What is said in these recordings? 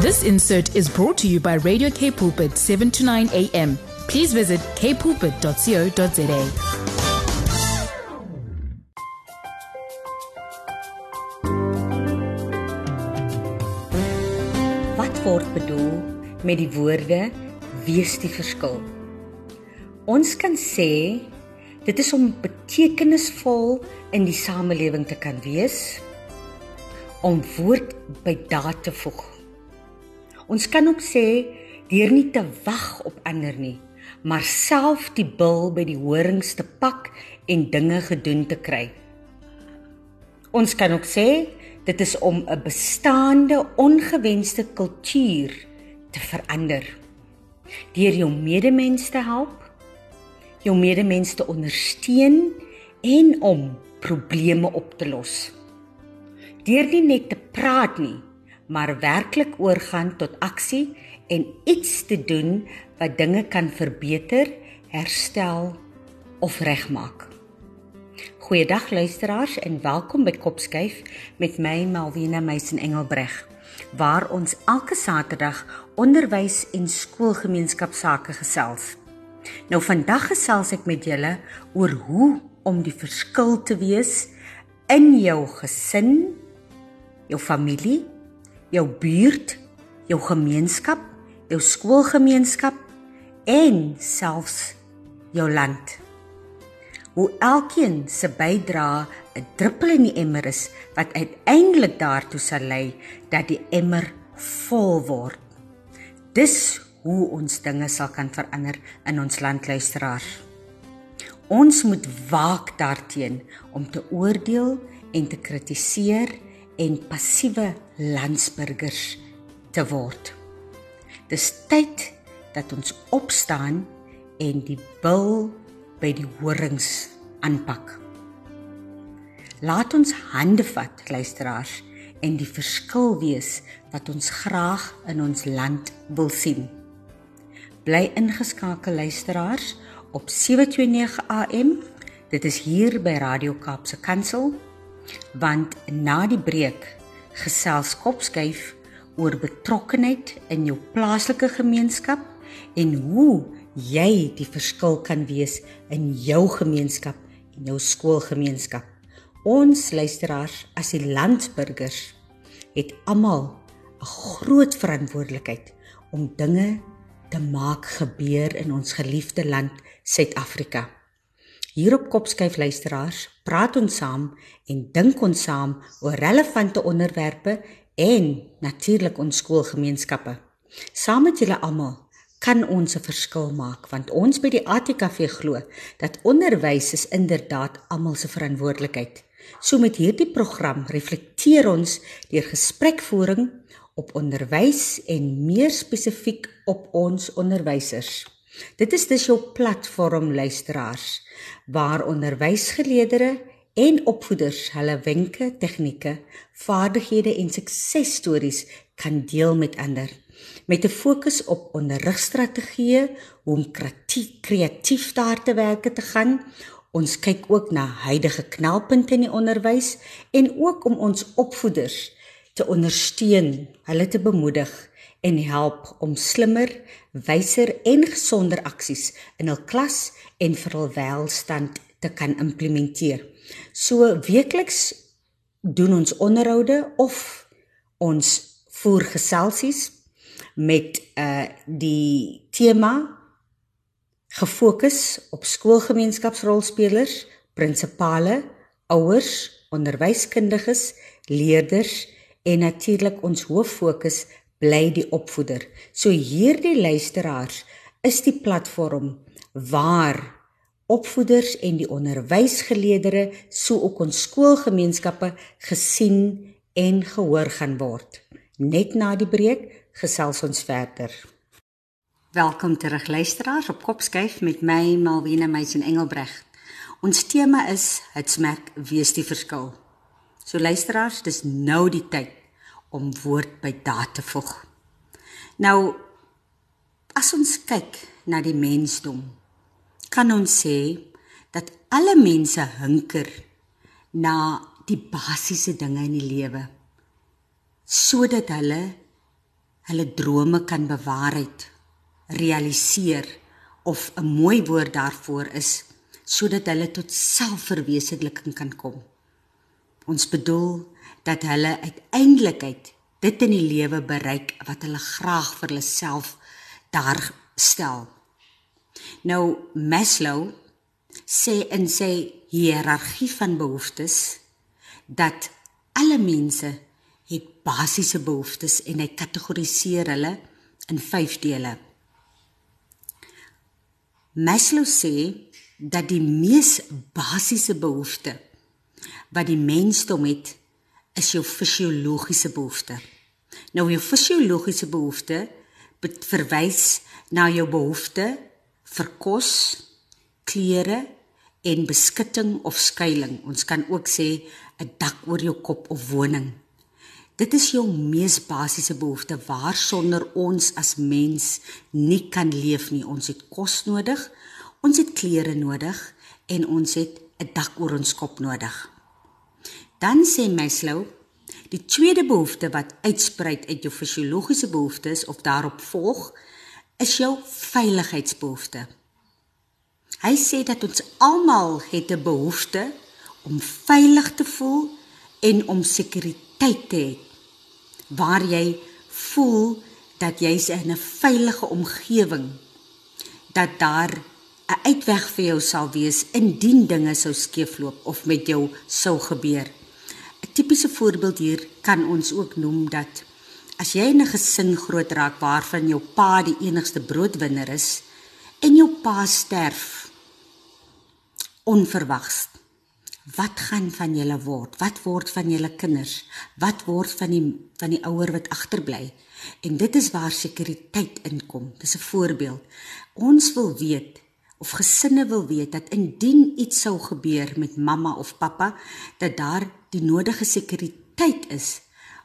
This insert is brought to you by Radio K Pulpit 7 to 9 a.m. Please visit kpulpit.co.za. Wat word bedoel met die woorde wees die verskil? Ons kan sê dit is om betekenisvol in die samelewing te kan wees om woord by daad te voeg. Ons kan ook sê deur nie te wag op ander nie, maar self die bil by die horings te pak en dinge gedoen te kry. Ons kan ook sê dit is om 'n bestaande ongewenste kultuur te verander. Deur jou medemens te help, jou medemens te ondersteun en om probleme op te los. Deur nie net te praat nie, maar werklik oorgaan tot aksie en iets te doen wat dinge kan verbeter, herstel of regmaak. Goeiedag luisteraars en welkom by Kopskyf met my Malwena Meisen Engelbreg waar ons elke Saterdag onderwys en skoolgemeenskap sake gesels. Nou vandag gesels ek met julle oor hoe om die verskil te wees in jou gesin, jou familie, jou buurt, jou gemeenskap, jou skoolgemeenskap en selfs jou land hoe elkeen se bydrae 'n druppel in die emmer is wat uiteindelik daartoe sal lei dat die emmer vol word. Dis hoe ons dinge sal kan verander in ons land luisteraars. Ons moet waak daarteen om te oordeel en te kritiseer en passiewe landsburgers te word. Dis tyd dat ons opstaan en die bil by die horings aanpak. Laat ons hande vat, luisteraars, en die verskil wees wat ons graag in ons land wil sien. Bly ingeskakel luisteraars op 729 AM. Dit is hier by Radio Kaapse Kansel want na die breek gesels kopskuif oor betrokkenheid in jou plaaslike gemeenskap en hoe jy die verskil kan wees in jou gemeenskap en jou skoolgemeenskap. Ons luisteraars as die landsburgers het almal 'n groot verantwoordelikheid om dinge te maak gebeur in ons geliefde land Suid-Afrika. Hier op Kopskyf luisteraars, praat ons saam en dink ons saam oor relevante onderwerpe en natuurlik ons skoolgemeenskappe. Saam met julle almal kan ons 'n verskil maak want ons by die ATKV glo dat onderwys is inderdaad almal se verantwoordelikheid. So met hierdie program reflekteer ons deur gesprekvoering op onderwys en meer spesifiek op ons onderwysers. Dit is dus jou platform luisteraars waar onderwysgeleerders en opvoeders hulle wenke, tegnieke, vaardighede en suksesstories kan deel met ander met 'n fokus op onderrigstrategieë, om kreatief daar te werk te gaan. Ons kyk ook na huidige knelpunte in die onderwys en ook om ons opvoeders te ondersteun, hulle te bemoedig en help om slimmer, wyser en gesonder aksies in hul klas en vir hul welstand te kan implementeer. So weekliks doen ons onderhoude of ons voer geselsies met uh die tema gefokus op skoolgemeenskapsrolspelers, prinsipale, ouers, onderwyskundiges, leerders en natuurlik ons hoof fokus bly die opvoeder. So hierdie luisteraars is die platform waar opvoeders en die onderwysgeleerders so ook ons skoolgemeenskappe gesien en gehoor gaan word. Net na die breek gesels ons verder. Welkom terug luisteraars op Kopskyf met my Malwena Meisen Engelbreg. Ons tema is hitsmerk wees die verskil. So luisteraars, dis nou die tyd om woord by daad te voeg. Nou as ons kyk na die mensdom, kan ons sê dat alle mense hunker na die basiese dinge in die lewe sodat hulle hulle drome kan bewaarheid, realiseer of 'n mooi woord daarvoor is sodat hulle tot selfverwesenliking kan kom. Ons bedoel dat hulle uiteindelik dit in die lewe bereik wat hulle graag vir hulle self daar stel. Nou Maslow sê in sy hiërargie van behoeftes dat alle mense het basiese behoeftes en hy kategoriseer hulle in 5 dele. Maslow sê dat die mees basiese behoefte wat die mensdom het is jou fisiologiese behoefte. Nou jou fisiologiese behoefte verwys na jou behoefte vir kos, klere en beskutting of skuilings. Ons kan ook sê 'n dak oor jou kop of woning. Dit is jou mees basiese behoefte waarsonder ons as mens nie kan leef nie. Ons het kos nodig, ons het klere nodig en ons het 'n dak oor ons kop nodig. Dan sê Maslow, die tweede behoefte wat uitspruit uit jou fisiologiese behoeftes of daarop volg, is jou veiligheidsbehoefte. Hy sê dat ons almal het 'n behoefte om veilig te voel en om sekuriteit te hê. Waar jy voel dat jy's in 'n veilige omgewing, dat daar 'n uitweg vir jou sal wees indien dinge sou skeefloop of met jou sou gebeur. Tipiese voorbeeld hier kan ons ook noem dat as jy in 'n gesin groot raak waarvan jou pa die enigste broodwinner is en jou pa sterf onverwags wat gaan van julle word? Wat word van julle kinders? Wat word van die van die ouer wat agterbly? En dit is waar sekuriteit inkom. Dis 'n voorbeeld. Ons wil weet of gesinne wil weet dat indien iets sou gebeur met mamma of pappa dat daar die nodige sekuriteit is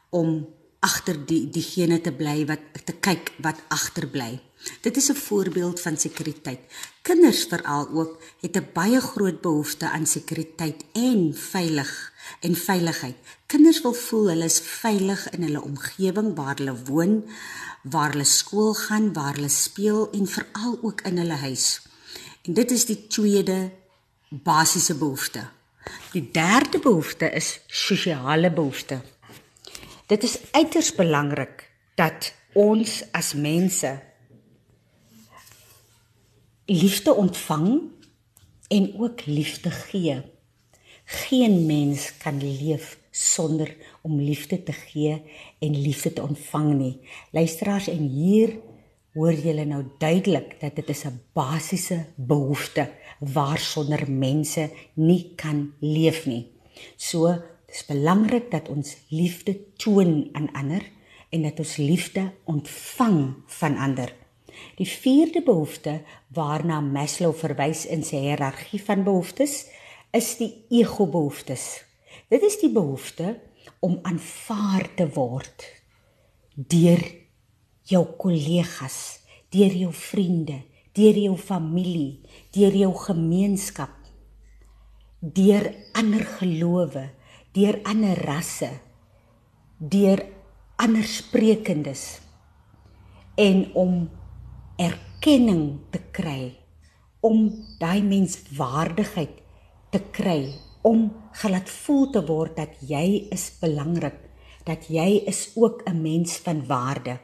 om agter die diegene te bly wat te kyk wat agterbly. Dit is 'n voorbeeld van sekuriteit. Kinders veral ook het 'n baie groot behoefte aan sekuriteit en veilig en veiligheid. Kinders wil voel hulle is veilig in hulle omgewing waar hulle woon, waar hulle skool gaan, waar hulle speel en veral ook in hulle huis. En dit is die tweede basiese behoefte. Die derde behoefte is sosiale behoefte. Dit is uiters belangrik dat ons as mense liefde ontvang en ook liefde gee. Geen mens kan leef sonder om liefde te gee en liefde te ontvang nie. Luisteraars en hier hoor julle nou duidelik dat dit is 'n basiese behoefte waarsonder mense nie kan leef nie. So, dit is belangrik dat ons liefde toon aan ander en dat ons liefde ontvang van ander. Die vierde behoefte waarna Maslow verwys in sy hiërargie van behoeftes is die ego-behoeftes. Dit is die behoefte om aanvaar te word deur jou kollegas, deur jou vriende, deur jou familie, deur jou gemeenskap, deur ander gelowe, deur ander rasse, deur ander sprekendes en om erkenning te kry, om daai menswaardigheid te kry, om gelaat voel te word dat jy is belangrik, dat jy is ook 'n mens van waarde.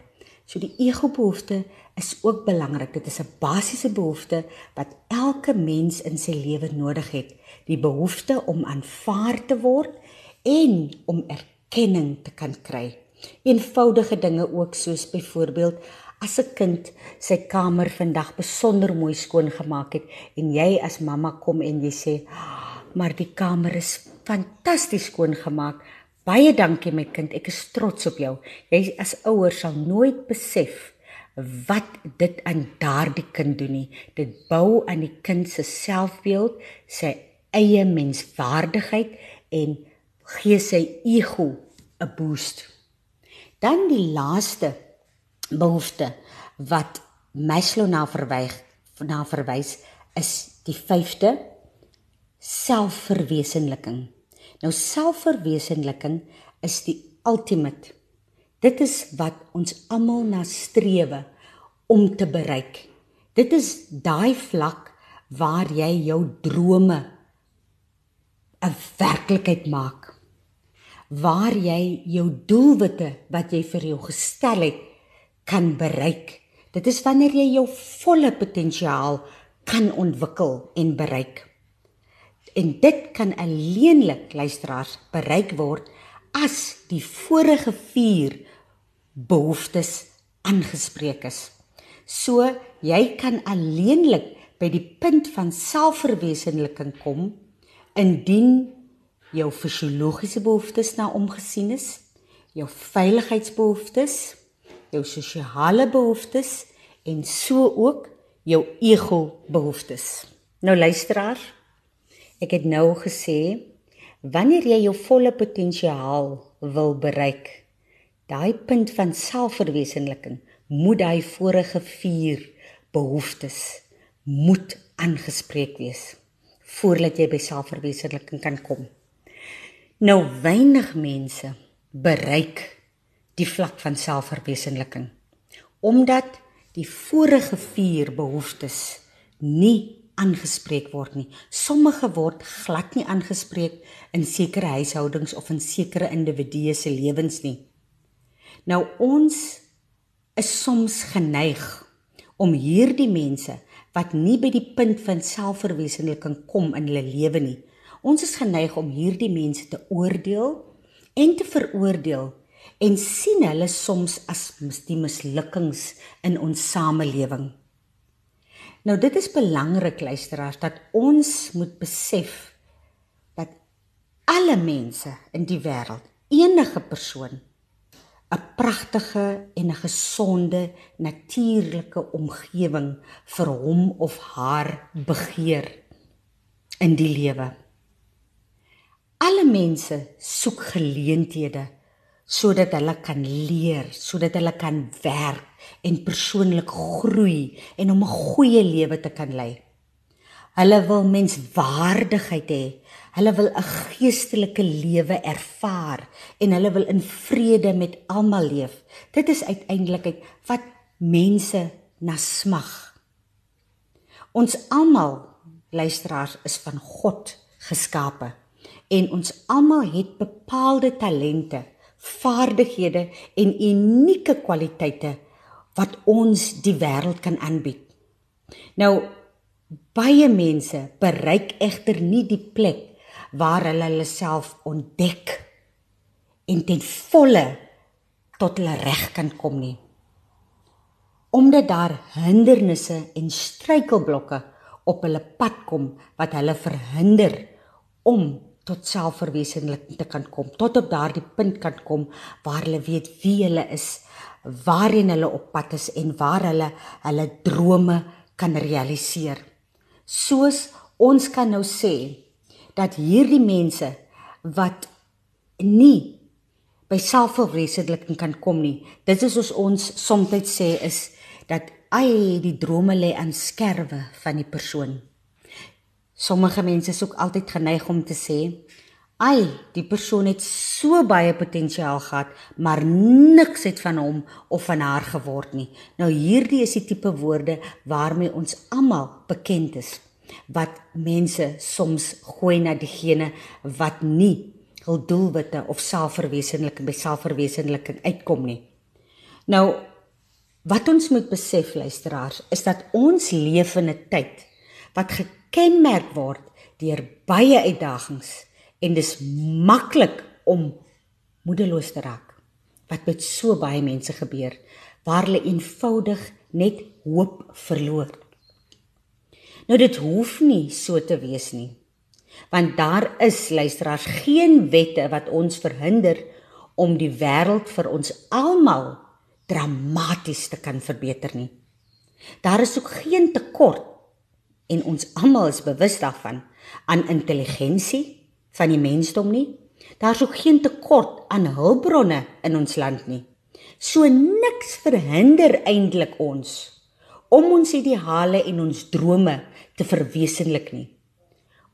So die ego-behoefte is ook belangrik. Dit is 'n basiese behoefte wat elke mens in sy lewe nodig het. Die behoefte om aanvaar te word en om erkenning te kan kry. Eenvoudige dinge ook soos byvoorbeeld as 'n kind sy kamer vandag besonder mooi skoon gemaak het en jy as mamma kom en jy sê, "Maar die kamer is fantasties skoon gemaak." Baie dankie my kind, ek is trots op jou. Jy as ouer sal nooit besef wat dit aan daardie kind doen nie. Dit bou aan die kind se selfbeeld, sy eie menswaardigheid en gee sy ego 'n boost. Dan die laaste behoefte wat Maslow na verwys na verwys is die 5de selfverwesenliking. Nou selfverwesenliking is die ultimate Dit is wat ons almal na strewe om te bereik. Dit is daai vlak waar jy jou drome 'n werklikheid maak. Waar jy jou doelwitte wat jy vir jou gestel het kan bereik. Dit is wanneer jy jou volle potensiaal kan ontwikkel en bereik. En dit kan alleenlik luisteraars bereik word as die vorige 4 behoeftes aangespreek is. So jy kan alleenlik by die punt van selfverwesenliking kom indien jou fisiologiese behoeftes na omgesien is, jou veiligheidsbehoeftes, jou sosiale behoeftes en so ook jou ego behoeftes. Nou luisteraar, ek het nou gesê wanneer jy jou volle potensiaal wil bereik, daai punt van selfverwesenliking moet daai vorige 4 behoeftes moet aangespreek wees voordat jy by selfverwesenliking kan kom. Nou weinig mense bereik die vlak van selfverwesenliking omdat die vorige 4 behoeftes nie aangespreek word nie. Sommige word glad nie aangespreek in sekere huishoudings of in sekere individue se lewens nie. Nou ons is soms geneig om hierdie mense wat nie by die punt van selfverwesenliking kom in hulle lewe nie. Ons is geneig om hierdie mense te oordeel en te veroordeel en sien hulle soms as die mislukkings in ons samelewing. Nou dit is belangrik luisteraars dat ons moet besef dat alle mense in die wêreld, enige persoon 'n pragtige en 'n gesonde natuurlike omgewing vir hom of haar begeer in die lewe. Alle mense soek geleenthede sodat hulle kan leer, sodat hulle kan werk en persoonlik groei en om 'n goeie lewe te kan lei. Hulle wil menswaardigheid hê. Hulle wil 'n geestelike lewe ervaar en hulle wil in vrede met almal leef. Dit is uiteindelik wat mense na smag. Ons almal luisteraars is van God geskape en ons almal het bepaalde talente, vaardighede en unieke kwaliteite wat ons die wêreld kan aanbied. Nou Baie mense bereik egter nie die plek waar hulle hulle self ontdek en ten volle tot hulle reg kan kom nie. Omdat daar hindernisse en struikelblokke op hulle pad kom wat hulle verhinder om tot selfverwesenliking te kan kom, tot op daardie punt kan kom waar hulle weet wie hulle is, waarheen hulle op pad is en waar hulle hulle drome kan realiseer soos ons kan nou sê dat hierdie mense wat nie by selfverwesenliking kan kom nie. Dit is soos ons soms sê is dat ai die drome lê aan skerwe van die persoon. Sommige mense is ook altyd geneig om te sê ai die persoon het so baie potensiaal gehad, maar niks het van hom of van haar geword nie. Nou hierdie is die tipe woorde waarmee ons almal bekend is wat mense soms gooi na diegene wat nie hul doelwitte of selfverwesenliking by selfverwesenliking uitkom nie. Nou wat ons moet besef luisteraars is dat ons leef in 'n tyd wat gekenmerk word deur baie uitdagings en dis maklik om moedeloos te raak. Wat met so baie mense gebeur waar hulle eenvoudig net hoop verloor. Nou dit hoef nie so te wees nie. Want daar is luisteraars geen wette wat ons verhinder om die wêreld vir ons almal dramaties te kan verbeter nie. Daar is ook geen tekort en ons almal is bewus daarvan aan intelligensie van die mensdom nie. Daar's ook geen tekort aan hulpbronne in ons land nie. So niks verhinder eintlik ons om ons ideale en ons drome te verwesenlik nie.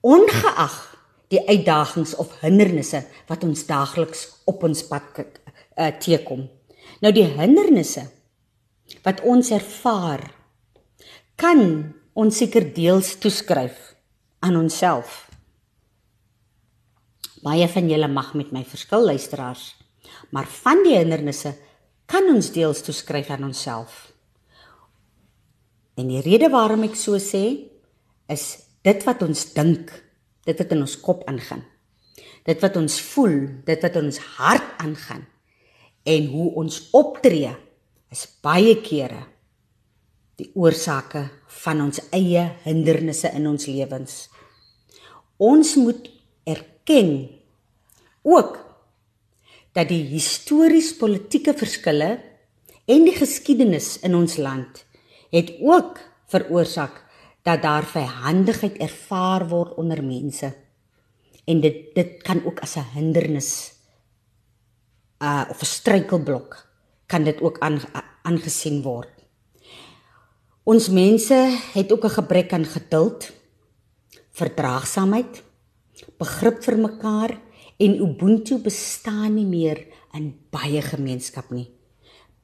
Ongeag die uitdagings of hindernisse wat ons daagliks op ons pad uh, teekom. Nou die hindernisse wat ons ervaar kan ons seker deels toeskryf aan onsself. Baie van julle mag met my verskil luisteraars, maar van die hindernisse kan ons deels toeskryf aan onsself. En die rede waarom ek so sê is dit wat ons dink, dit wat in ons kop aangaan. Dit wat ons voel, dit wat in ons hart aangaan en hoe ons optree is baie kere die oorsake van ons eie hindernisse in ons lewens. Ons moet erken ook dat die histories politieke verskille en die geskiedenis in ons land het ook veroorsaak dat daar vyhandigheid ervaar word onder mense. En dit dit kan ook as 'n hindernis uh of 'n struikelblok kan dit ook aangesien word. Ons mense het ook 'n gebrek aan geduld, verdraagsaamheid, begrip vir mekaar en Ubuntu bestaan nie meer in baie gemeenskap nie.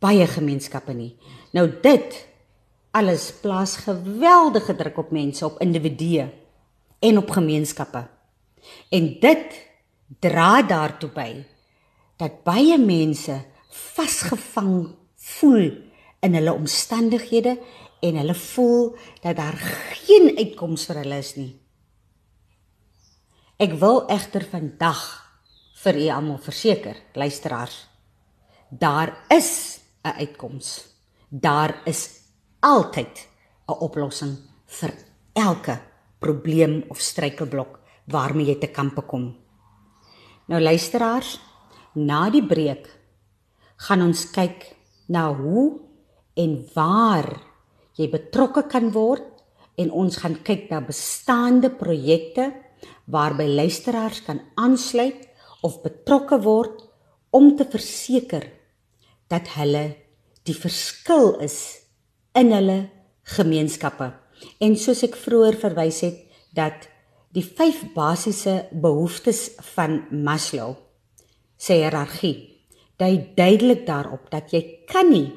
Baie gemeenskappe nie. Nou dit alles plaas geweldige druk op mense, op individue en op gemeenskappe. En dit dra daartoe by dat baie mense vasgevang voel in hulle omstandighede en hulle voel dat daar geen uitkoms vir hulle is nie. Ek wil egter vandag vir u almal verseker, luisteraars, daar is 'n uitkoms. Daar is altyd 'n oplossing vir elke probleem of struikelblok waarmee jy te kampe kom. Nou luisteraars, na die breek gaan ons kyk na hoe en waar jy betrokke kan word en ons gaan kyk na bestaande projekte waarby luisteraars kan aansluit of betrokke word om te verseker dat hulle die verskil is in hulle gemeenskappe. En soos ek vroeër verwys het dat die vyf basiese behoeftes van Maslow se hiërargie dui duidelik daarop dat jy kan nie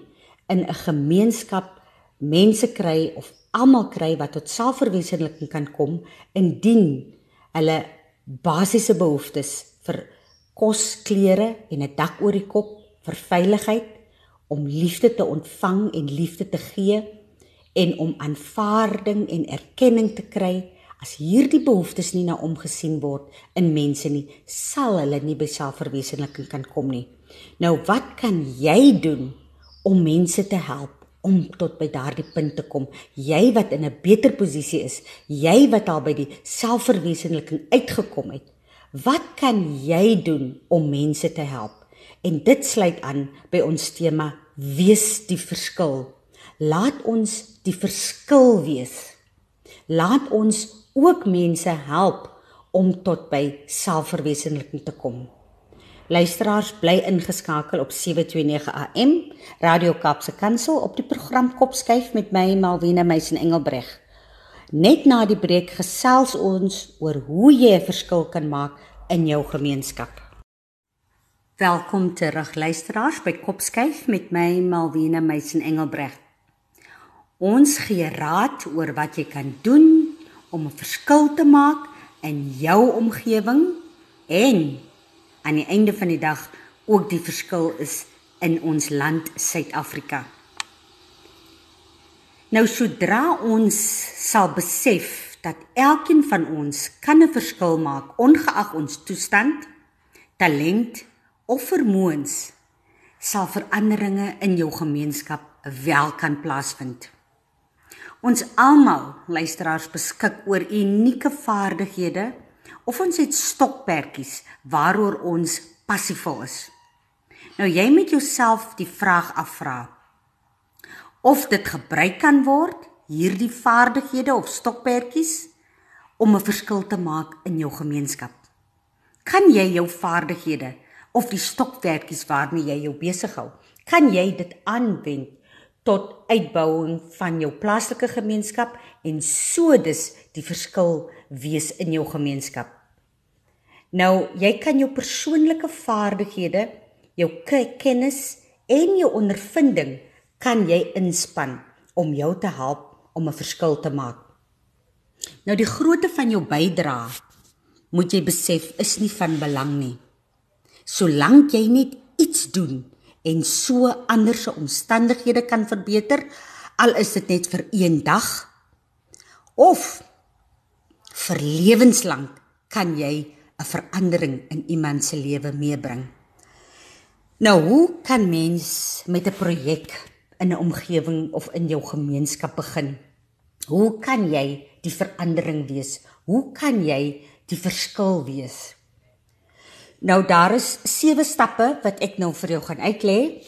in 'n gemeenskap mense kry of almal kry wat tot selfverwesenliking kan kom indien hulle basiese behoeftes vir kos, klere en 'n dak oor die kop, vir veiligheid, om liefde te ontvang en liefde te gee en om aanvaarding en erkenning te kry as hierdie behoeftes nie na omgesien word in mense nie, sal hulle nie by selfverwesenliking kan kom nie. Nou wat kan jy doen om mense te help om tot by daardie punt te kom. Jy wat in 'n beter posisie is, jy wat al by die selfverwesenliking uitgekom het. Wat kan jy doen om mense te help? En dit sluit aan by ons tema wees die verskil. Laat ons die verskil wees. Laat ons ook mense help om tot by selfverwesenliking te kom. Luisteraars bly ingeskakel op 729 AM Radio Kapse Kansel op die program Kopskyf met my Malwena Meisen Engelbreg. Net na die breek gesels ons oor hoe jy 'n verskil kan maak in jou gemeenskap. Welkom terug luisteraars by Kopskyf met my Malwena Meisen Engelbreg. Ons gee raad oor wat jy kan doen om 'n verskil te maak in jou omgewing en aan die einde van die dag ook die verskil is in ons land Suid-Afrika. Nou sodra ons sal besef dat elkeen van ons kan 'n verskil maak ongeag ons toestand, talent of vermoëns, sal veranderinge in jou gemeenskap wel kan plaasvind. Ons almal luisteraars beskik oor unieke vaardighede of ons het stokperdjies waaroor ons passievol is. Nou jy moet jouself die vraag afvra of dit gebruik kan word hierdie vaardighede of stokperdjies om 'n verskil te maak in jou gemeenskap. Kan jy jou vaardighede of die stokperdjies waarmee jy jou besig hou, kan jy dit aanwend tot uitbouing van jou plaaslike gemeenskap en so dus die verskil wees in jou gemeenskap. Nou, jy kan jou persoonlike vaardighede, jou kennis en jou ondervinding kan jy inspann om jou te help om 'n verskil te maak. Nou die grootte van jou bydrae moet jy besef is nie van belang nie. Solank jy net iets doen en so ander se omstandighede kan verbeter, al is dit net vir een dag of vir lewenslank kan jy 'n verandering in iemand se lewe meebring. Nou, hoe kan mens met 'n projek in 'n omgewing of in jou gemeenskap begin? Hoe kan jy die verandering wees? Hoe kan jy die verskil wees? Nou daar is sewe stappe wat ek nou vir jou gaan uitlê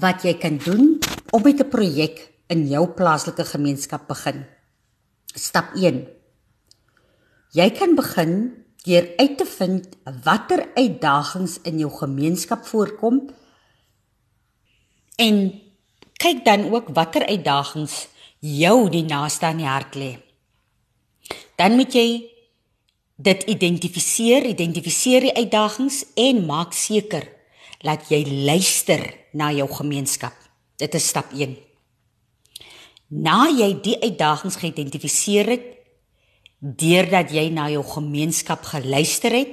wat jy kan doen om met 'n projek in jou plaaslike gemeenskap begin. Stap 1. Jy kan begin deur uit te vind watter uitdagings in jou gemeenskap voorkom en kyk dan ook watter uitdagings jou die naaste aan die hart lê. Dan moet jy dit identifiseer, identifiseer die uitdagings en maak seker dat jy luister na jou gemeenskap. Dit is stap 1. Na jy die uitdagings geïdentifiseer het, deurdat jy na jou gemeenskap geluister het,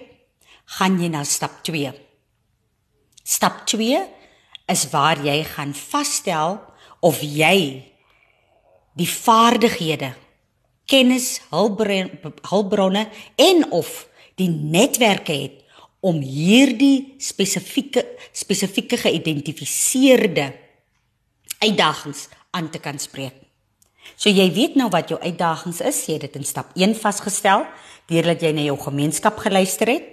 gaan jy na stap 2. Stap 2 is waar jy gaan vasstel of jy die vaardighede, kennis, hulpbronne en of die netwerke het om hierdie spesifieke spesifieke geïdentifiseerde uitdagings aan te kan spreek. So jy weet nou wat jou uitdagings is, jy het dit in stap 1 vasgestel deurdat jy na jou gemeenskap geluister het.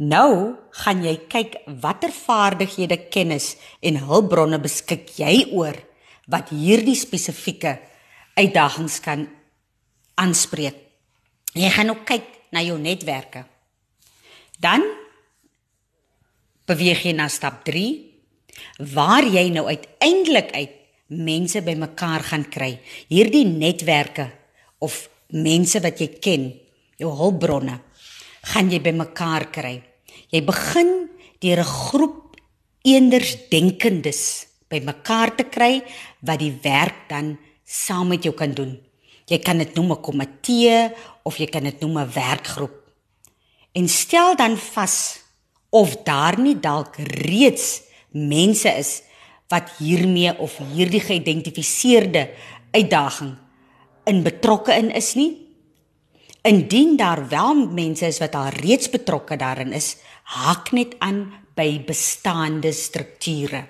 Nou gaan jy kyk watter vaardighede, kennis en hulpbronne beskik jy oor wat hierdie spesifieke uitdagings kan aanspreek. Jy gaan ook kyk na jou netwerke. Dan beweeg jy na stap 3 waar jy nou uiteindelik uit mense bymekaar gaan kry. Hierdie netwerke of mense wat jy ken, jou hulpbronne, gaan jy bymekaar kry. Jy begin deur 'n groep eendersdenkendes bymekaar te kry wat die werk dan saam met jou kan doen. Jy kan dit noem 'n komitee of jy kan dit noem 'n werkgroep. En stel dan vas of daar nie dalk reeds mense is wat hiermee of hierdie geïdentifiseerde uitdaging in betrokke in is nie. Indien daar wel mense is wat al reeds betrokke daarin is, hak net aan by bestaande strukture.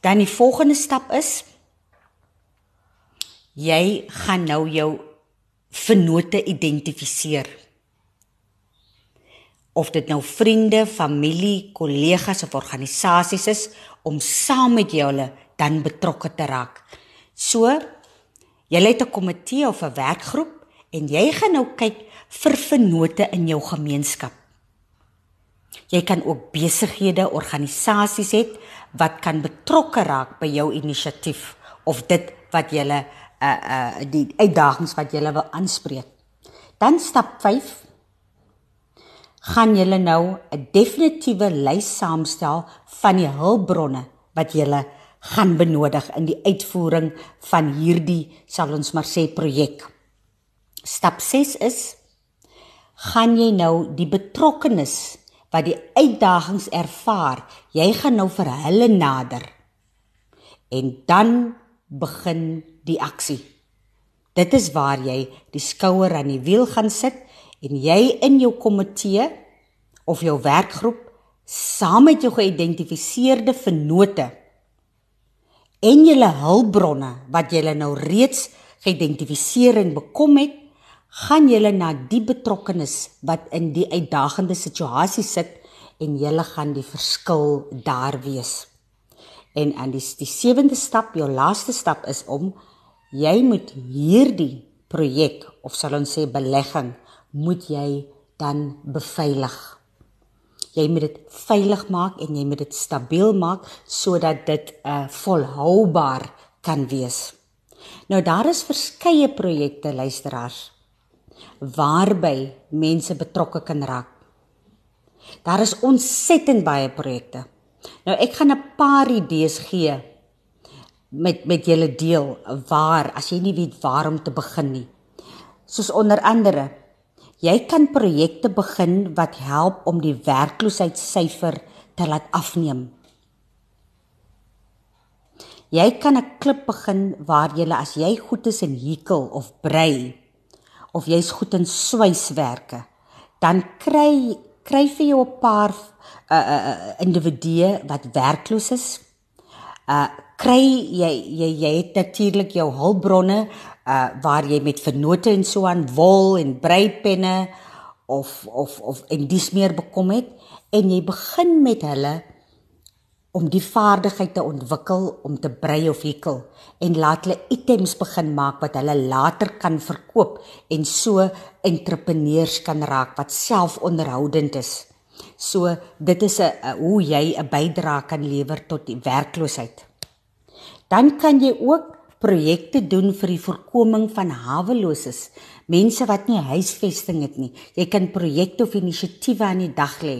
Dan die volgende stap is jy gaan nou jou vennote identifiseer of dit nou vriende, familie, kollegas of organisasies is om saam met julle dan betrokke te raak. So, jy het 'n komitee of 'n werkgroep en jy gaan nou kyk vir vennote in jou gemeenskap. Jy kan ook besighede, organisasies hê wat kan betrokke raak by jou inisiatief of dit wat jy uh uh die uitdagings wat jy wil aanspreek. Dan stap gaan julle nou 'n definitiewe lys saamstel van die hulpbronne wat julle gaan benodig in die uitvoering van hierdie sal ons maar sê projek. Stap 6 is gaan jy nou die betrokkenes wat die uitdagings ervaar, jy gaan nou vir hulle nader. En dan begin die aksie. Dit is waar jy die skouer aan die wiel gaan sit en jy in jou komitee of jou werkgroep saam met jou geïdentifiseerde vennote en julle hulpbronne wat julle nou reeds geïdentifiseer en bekom het, gaan julle na die betrokkenes wat in die uitdagende situasie sit en julle gaan die verskil daar wees. En aan die die sewende stap, jou laaste stap is om jy moet hierdie projek of sal ons sê belegging moet jy dan beveilig. Jy moet dit veilig maak en jy moet dit stabiel maak sodat dit 'n uh, volhoubaar kan wees. Nou daar is verskeie projekte luisteraars waarby mense betrokke kan raak. Daar is ontsettend baie projekte. Nou ek gaan 'n paar idees gee met met julle deel waar as jy nie weet waar om te begin nie. Soos onder andere jy kan projekte begin wat help om die werkloosheidssyfer te laat afneem. Jy kan 'n klip begin waar jy as jy goed is in hekel of brei of jy's goed in swyswerke, dan kry kry vir jou 'n paar uh uh individue wat werkloos is. Uh kry jy jy jy het natuurlik jou hulpbronne uh waar jy met vennote en so aan wol en breipenne of of of en dis meer bekom het en jy begin met hulle om die vaardigheid te ontwikkel om te brei of hekel en laat hulle items begin maak wat hulle later kan verkoop en so entrepreneurs kan raak wat selfonderhoudend is. So dit is 'n hoe jy 'n bydrae kan lewer tot die werkloosheid. Dan kan jy ook projekte doen vir die voorkoming van haweloses, mense wat nie huisvesting het nie. Jy kan projekte of inisiatiewe aan die dag lê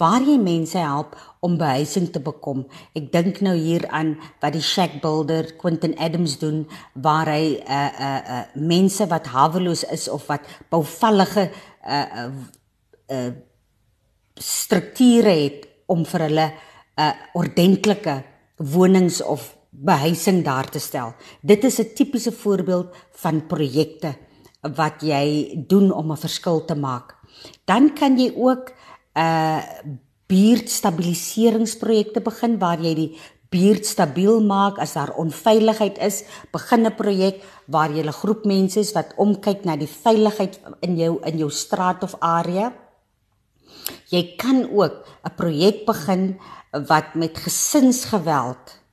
waar jy mense help om behuising te bekom. Ek dink nou hier aan wat die Shack Builder Quentin Adams doen waar hy uh, uh, uh, mense wat haweloos is of wat bouvallige uh, uh, uh, strukture het om vir hulle 'n uh, ordentlike wonings of behuising daar te stel. Dit is 'n tipiese voorbeeld van projekte wat jy doen om 'n verskil te maak. Dan kan jy ook 'n uh, buurtstabiliseringsprojekte begin waar jy die buurt stabiel maak as daar onveiligheid is. Begin 'n projek waar jy 'n groep mense is wat omkyk na die veiligheid in jou in jou straat of area. Jy kan ook 'n projek begin wat met gesinsgeweld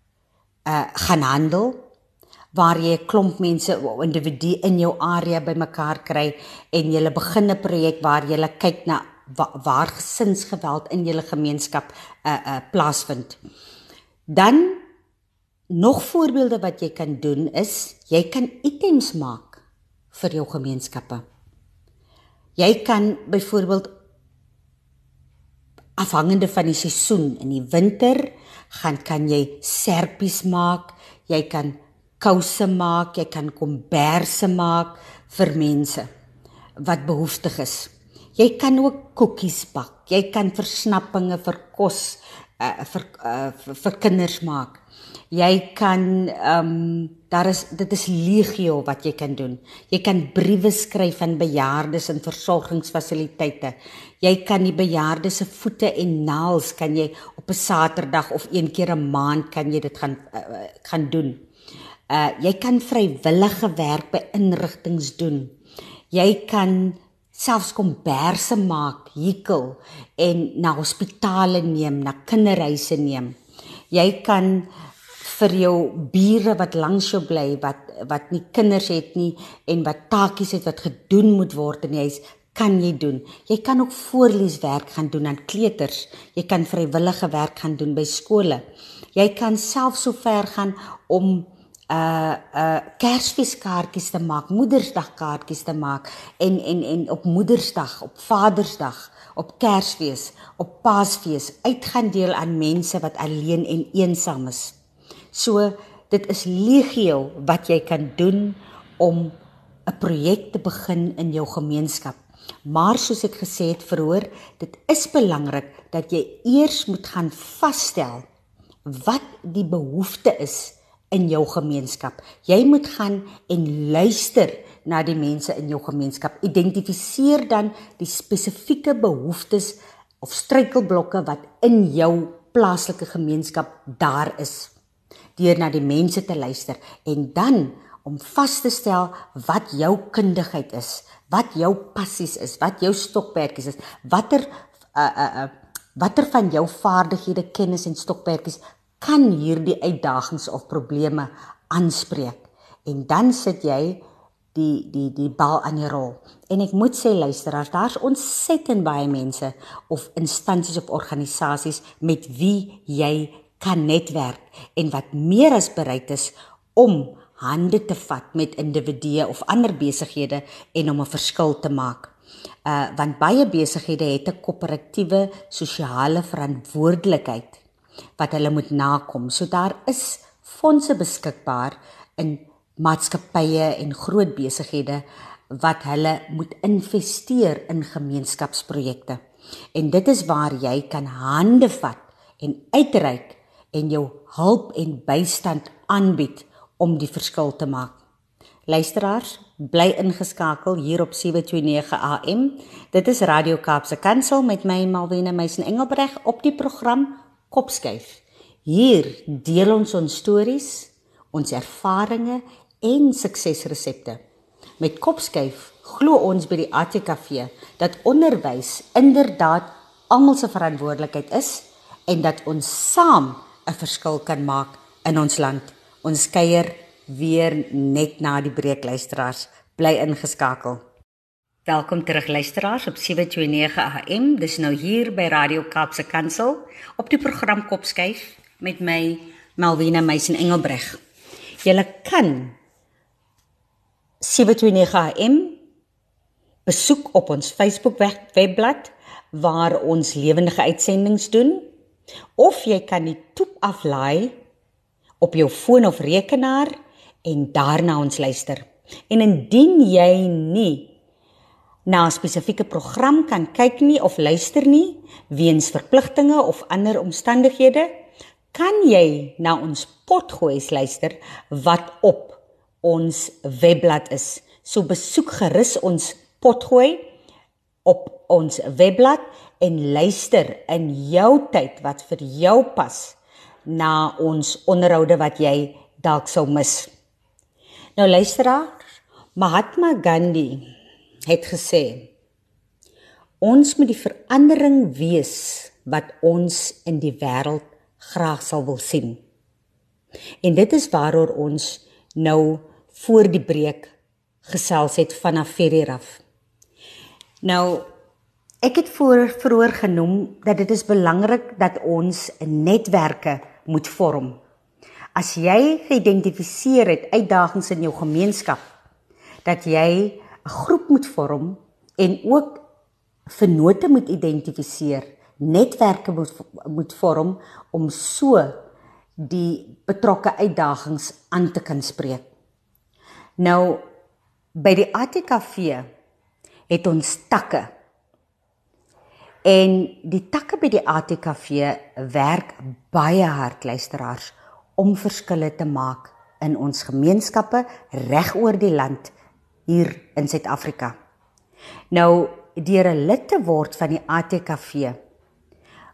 uh gaan handel waar jy 'n klomp mense of individu in jou area bymekaar kry en jy begin 'n projek waar jy kyk na wa, waar gesinsgeweld in jou gemeenskap uh uh plaasvind. Dan nog voorbeelde wat jy kan doen is jy kan items maak vir jou gemeenskappe. Jy kan byvoorbeeld afhangende van die seisoen in die winter gaan kan jy serpies maak, jy kan kouse maak, jy kan komberse maak vir mense wat behoeftig is. Jy kan ook koekies bak. Jy kan versnappinge vir kos uh, vir, uh, vir vir kinders maak. Jy kan ehm um, daar is dit is legio wat jy kan doen. Jy kan briewe skryf aan bejaardes in versorgingsfasiliteite. Jy kan die bejaardes se voete en naels kan jy op 'n Saterdag of een keer 'n maand kan jy dit gaan uh, gaan doen. Uh jy kan vrywillige werk by inrigtinge doen. Jy kan selfs komberse maak, hekel en na hospitale neem, na kinderhuise neem. Jy kan vir jou bure wat langs jou bly wat wat nie kinders het nie en wat taakies het wat gedoen moet word in die huis kan jy doen. Jy kan ook voorleeswerk gaan doen aan kleuters. Jy kan vrywillige werk gaan doen by skole. Jy kan self so ver gaan om uh uh Kersfeeskaartjies te maak, Moedersdagkaartjies te maak en en en op Moedersdag, op Vadersdag, op Kersfees, op Paasfees uitgaan deel aan mense wat alleen en eensaam is. So dit is legio wat jy kan doen om 'n projek te begin in jou gemeenskap. Maar soos ek gesê het verhoor, dit is belangrik dat jy eers moet gaan vasstel wat die behoefte is in jou gemeenskap. Jy moet gaan en luister na die mense in jou gemeenskap. Identifiseer dan die spesifieke behoeftes of struikelblokke wat in jou plaaslike gemeenskap daar is deur na die mense te luister en dan om vas te stel wat jou kundigheid is, wat jou passies is, wat jou stokperdjies is, watter uh uh uh watter van jou vaardighede, kennis en stokperdjies kan hierdie uitdagings of probleme aanspreek. En dan sit jy die die die bal aan die rol. En ek moet sê luisteraars, daar's ontsettend baie mense of instansies of organisasies met wie jy kan netwerk en wat meer as bereid is om hande te vat met individue of ander besighede en om 'n verskil te maak. Uh want baie besighede het 'n koöperatiewe sosiale verantwoordelikheid wat hulle moet nakom. So daar is fondse beskikbaar in maatskappye en groot besighede wat hulle moet investeer in gemeenskapsprojekte. En dit is waar jy kan hande vat en uitreik en jou hulp en bystand aanbied om die verskil te maak. Luisteraars, bly ingeskakel hier op 729 AM. Dit is Radio Kaapse Kansel met my Malwena Meisen Engelbreg op die program Kopskuif. Hier deel ons ons stories, ons ervarings en suksesresepte. Met Kopskuif glo ons by die ATKV dat onderwys inderdaad almal se verantwoordelikheid is en dat ons saam 'n verskil kan maak in ons land. Ons kuier weer net na die breek luisteraars. Bly ingeskakel. Welkom terug luisteraars op 729 AM. Dis nou hier by Radio Kaapse Kansel op die program Kopskuif met my Malvina Meisen Engelbreg. Julle kan 729 AM besoek op ons Facebook webblad waar ons lewendige uitsendings doen of jy kan die toep aflaai op jou foon of rekenaar en daarna ons luister. En indien jy nie na 'n spesifieke program kan kyk nie of luister nie weens verpligtinge of ander omstandighede, kan jy na ons potgooi luister wat op ons webblad is. So besoek gerus ons potgooi op ons webblad en luister in jou tyd wat vir jou pas na ons onderhoude wat jy dalk sou mis. Nou luisteraar, Mahatma Gandhi het gesê ons moet die verandering wees wat ons in die wêreld graag sal wil sien. En dit is waaroor ons nou voor die breek gesels het vanaf Ferrieraf. Nou Ek het voor vroeër genoem dat dit is belangrik dat ons netwerke moet vorm. As jy geïdentifiseer het uitdagings in jou gemeenskap, dat jy 'n groep moet vorm en ook vennote moet identifiseer, netwerke moet moet vorm om so die betrokke uitdagings aan te kan spreek. Nou by die ATKV het ons takke En die takke by die ATKV werk baie hard luisteraars om verskille te maak in ons gemeenskappe reg oor die land hier in Suid-Afrika. Nou deur 'n lid te word van die ATKV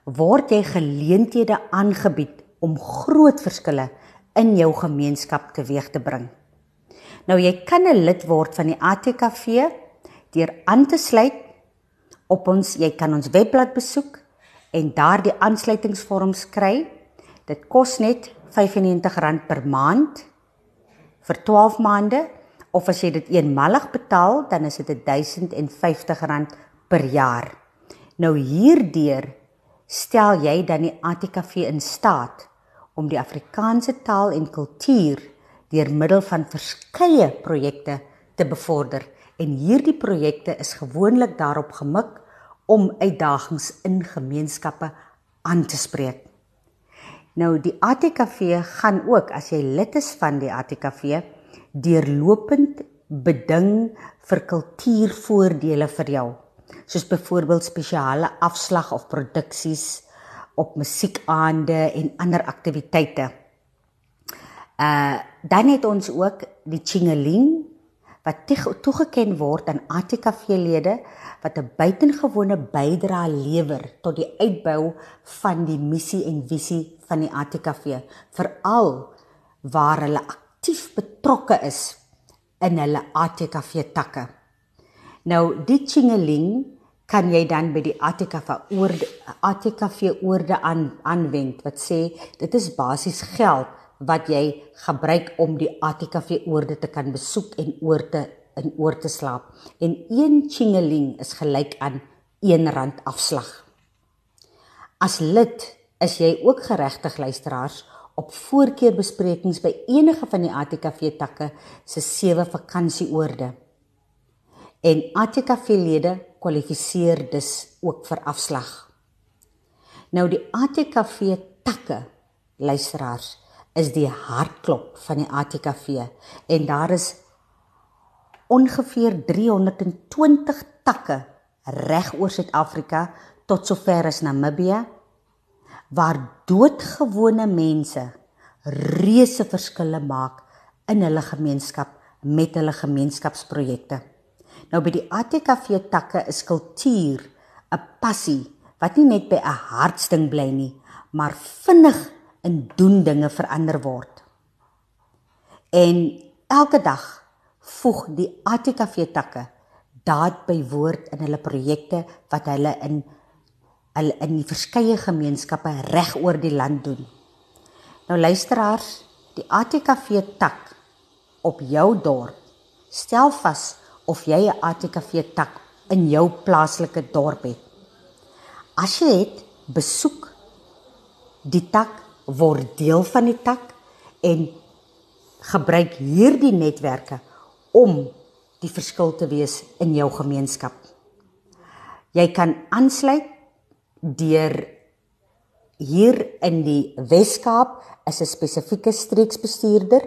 word jy geleenthede aangebied om groot verskille in jou gemeenskap teweeg te bring. Nou jy kan 'n lid word van die ATKV deur aan te sluit op ons jy kan ons webblad besoek en daar die aansluitingsvorms kry. Dit kos net R95 per maand vir 12 maande of as jy dit eenmalig betaal dan is dit R1050 per jaar. Nou hierdeur stel jy dan die ATKV in staat om die Afrikaanse taal en kultuur deur middel van verskeie projekte te bevorder en hierdie projekte is gewoonlik daarop gemik om uitdagings in gemeenskappe aan te spreek. Nou die ATKV gaan ook as jy lid is van die ATKV deurlopend beding vir kultuurvoordele vir jou. Soos byvoorbeeld spesiale afslag of produksies op musiekaande en ander aktiwiteite. Uh dan het ons ook die Chingeling wat toegeken word aan ATKV-lede wat 'n buitengewone bydrae lewer tot die uitbou van die missie en visie van die ATKV, veral waar hulle aktief betrokke is in hulle ATKV takke. Nou die chingeling kan jy dan by die ATKV oorde ATKV oorde aan aanwend wat sê dit is basies geld wat jy gebruik om die ATKV oorde te kan besoek en oor te in oor te slaap en een chingeling is gelyk aan R1 afslag. As lid is jy ook geregtig luisteraars op voorkeurbesprekings by enige van die ATKV takke se sewe vakansieoorde. en ATKV-lede kwalifiseer dus ook vir afslag. Nou die ATKV takke luisteraars is die hartklop van die ATKV en daar is ongeveer 320 takke reg oor Suid-Afrika tot sover as Namibië waar doodgewone mense reuse verskille maak in hulle gemeenskap met hulle gemeenskapsprojekte. Nou by die ATKV takke is kultuur 'n passie wat nie net by 'n hartsding bly nie, maar vinnig in doen dinge verander word. En elke dag voeg die ATKV takke daad by woord in hulle projekte wat hulle in hulle in die verskeie gemeenskappe reg oor die land doen. Nou luisteraars, die ATKV tak op jou dorp. Stel vas of jy 'n ATKV tak in jou plaaslike dorp het. As jy het, besoek die tak, word deel van die tak en gebruik hierdie netwerke om die verskil te wees in jou gemeenskap. Jy kan aansluit deur hier in die Wes-Kaap is 'n spesifieke streeksbestuurder,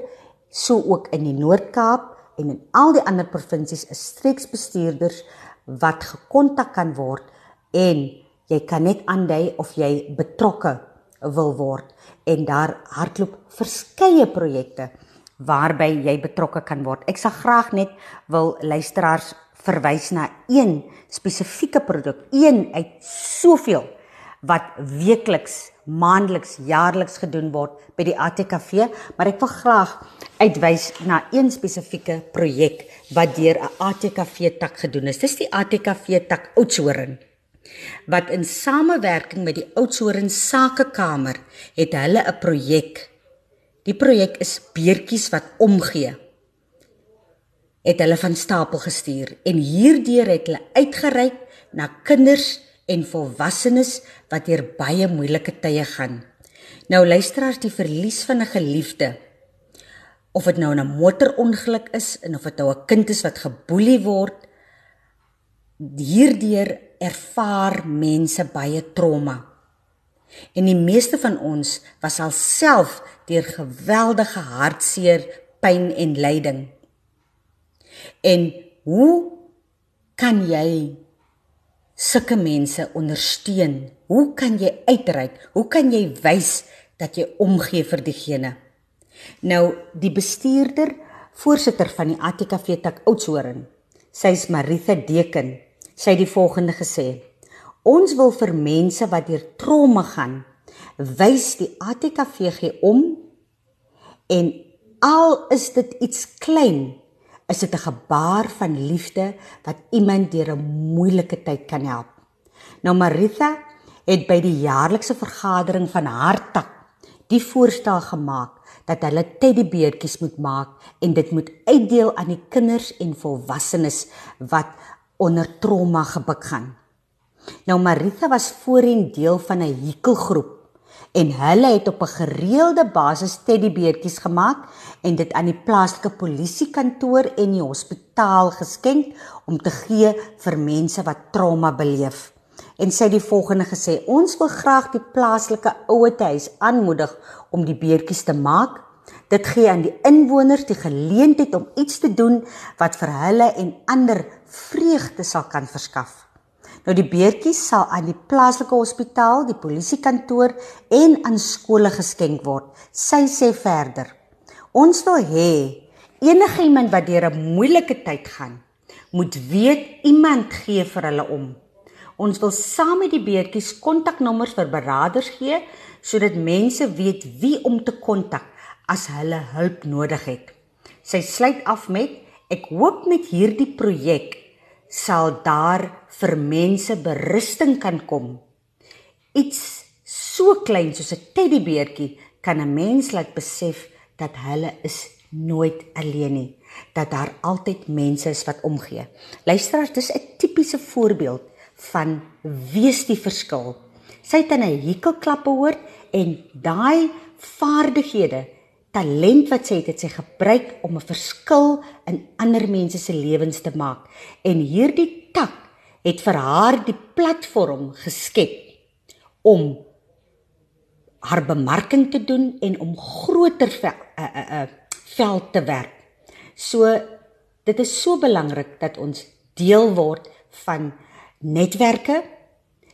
so ook in die Noord-Kaap en in al die ander provinsies is streeksbestuurders wat gekontak kan word en jy kan net aandui of jy betrokke wil word en daar hardloop verskeie projekte waarby jy betrokke kan word. Ek sal graag net wil luisteraars verwys na een spesifieke produk, een uit soveel wat weekliks, maandeliks, jaarliks gedoen word by die ATKV, maar ek wil graag uitwys na een spesifieke projek wat deur 'n ATKV tak gedoen is. Dis die ATKV tak Oudtshoorn wat in samewerking met die Oudtshoorn Sakekamer het hulle 'n projek. Die projek is beertjies wat omgee het hulle van stapel gestuur en hierdeur het hulle uitgereik na kinders en volwassenes wat deur baie moeilike tye gaan. Nou luisteraars, die verlies van 'n geliefde of dit nou 'n motorongeluk is en of dit nou 'n kind is wat geboelie word, hierdeur ervaar mense baie trauma. En die meeste van ons was alself deur geweldige hartseer, pyn en lyding. En hoe kan jy sulke mense ondersteun? Hoe kan jy uitreik? Hoe kan jy wys dat jy omgee vir diegene? Nou die bestuurder, voorsitter van die ATKV tak Oudtshoorn, sy's Maritha Deken, sy het die volgende gesê: Ons wil vir mense wat deur trauma gaan, wys die ATKV gee om en al is dit iets klein is dit 'n gebaar van liefde wat iemand deur 'n moeilike tyd kan help. Nou Maritha het by die jaarlikse vergadering van haar tak die voorstel gemaak dat hulle teddybeertjies moet maak en dit moet uitdeel aan die kinders en volwassenes wat onder trauma gebuk gaan. Nou Maritha was voorheen deel van 'n hekelgroep en hulle het op 'n gereelde basis teddybeertjies gemaak en dit aan die plaaslike polisiekantoor en die hospitaal geskenk om te gee vir mense wat trauma beleef. En sy het die volgende gesê: "Ons wil graag die plaaslike ouetehuis aanmoedig om die beertjies te maak. Dit gee aan die inwoners die geleentheid om iets te doen wat vir hulle en ander vreugde sal kan verskaf." Nou die beertjies sal aan die plaaslike hospitaal, die polisiekantoor en aan skole geskenk word. Sy sê verder: Ons wil hê enige iemand wat deur 'n moeilike tyd gaan, moet weet iemand gee vir hulle om. Ons wil saam met die beertjies kontaknommers vir beraders gee sodat mense weet wie om te kontak as hulle hulp nodig het. Sy sluit af met: Ek hoop met hierdie projek sal daar vir mense berusting kan kom. Iets so klein soos 'n teddybeertjie kan 'n mens laat besef dat hulle is nooit alleen nie, dat daar altyd mense is wat omgee. Luisteraars, dis 'n tipiese voorbeeld van wees die verskil. Sy het in 'n hekelklap gehoor en daai vaardighede talent wat sy het, het sy gebruik om 'n verskil in ander mense se lewens te maak. En hierdie tak het vir haar die platform geskep om haar bemarking te doen en om groter vel, uh, uh, uh, veld te werk. So dit is so belangrik dat ons deel word van netwerke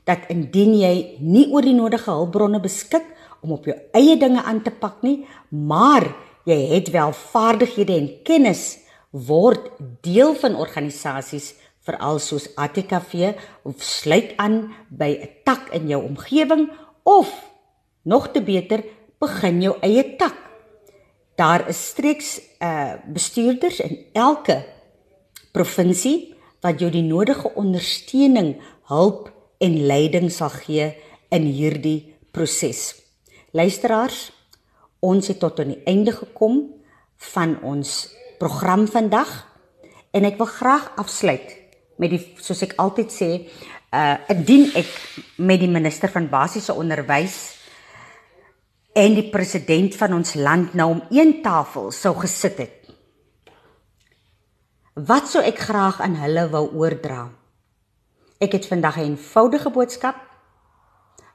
dat indien jy nie oor die nodige hulpbronne beskik om op jou eie dinge aan te pak nie, maar jy het wel vaardighede en kennis word deel van organisasies veral soos ATKV of sluit aan by 'n tak in jou omgewing of nog te beter begin jou eie tak. Daar is streeks uh bestuurders in elke provinsie wat jou die nodige ondersteuning, hulp en leiding sal gee in hierdie proses. Luisteraars, ons het tot aan die einde gekom van ons program vandag en ek wil graag afsluit met die soos ek altyd sê, uh indien ek met die minister van basiese onderwys en die president van ons land nou om een tafel sou gesit het. Wat sou ek graag aan hulle wou oordra? Ek het vandag 'n eenvoudige boodskap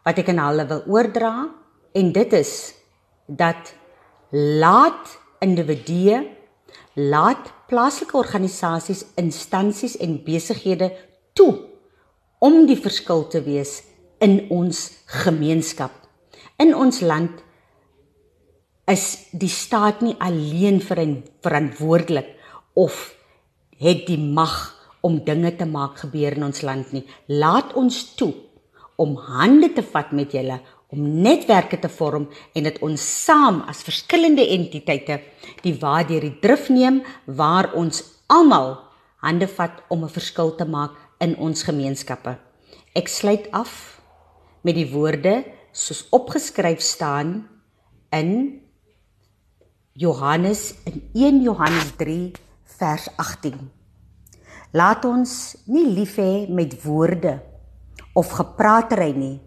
wat ek aan hulle wil oordra en dit is dat laat individue laat plaaslike organisasies, instansies en besighede toe om die verskil te wees in ons gemeenskap. In ons land is die staat nie alleen verantwoordelik of het die mag om dinge te maak gebeur in ons land nie. Laat ons toe om hande te vat met julle om netwerke te vorm en dit ons saam as verskillende entiteite die waardeur die drif neem waar ons almal hande vat om 'n verskil te maak in ons gemeenskappe. Ek sluit af met die woorde soos opgeskryf staan in Johannes in 1 Johannes 3 vers 18. Laat ons nie lief hê met woorde of gepraatery nie,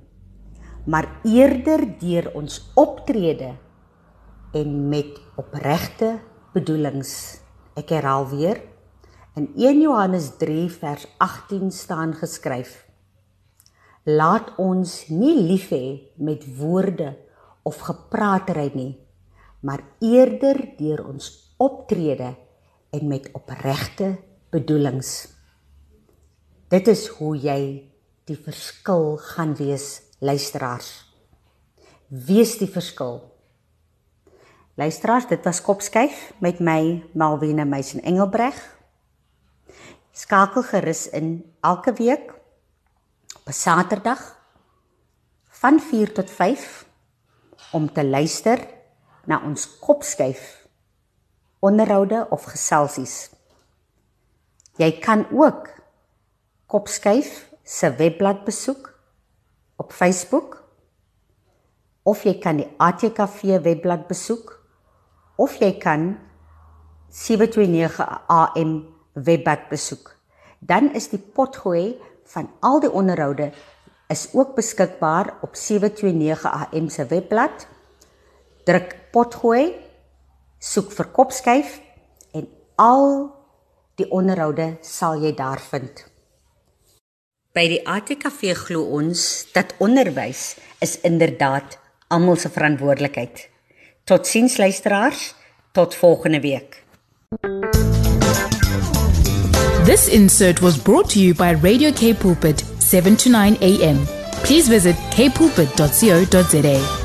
maar eerder deur ons optrede en met opregte bedoelings. Ek herhaal weer. In 1 Johannes 3 vers 18 staan geskryf: Laat ons nie lief hê met woorde of gepraatery nie, maar eerder deur ons optrede en met opregte bedoelings. Dit is hoe jy die verskil gaan wees luisteraars. Wees die verskil. Luisteraars, dit was Kopskyf met my Malwena Meisen Engelbreg. Skakel gerus in elke week op 'n Saterdag van 4 tot 5 om te luister na ons Kopskyf onderhoude of geselsies. Jy kan ook Kopskyf se webblad besoek op Facebook of jy kan die ATKV webblad besoek of jy kan 729 AM webblad besoek. Dan is die potgooi van al die onderhoude is ook beskikbaar op 729 AM se webblad. Druk potgooi, soek vir kopskyf en al die onderhoude sal jy daar vind. By die ATKV glo ons dat onderwys is inderdaad almal se verantwoordelikheid. Totsiens luisteraars, tot volgende week. This insert was brought to you by Radio K Pulpit 7 to 9 AM. Please visit kpulpit.co.za.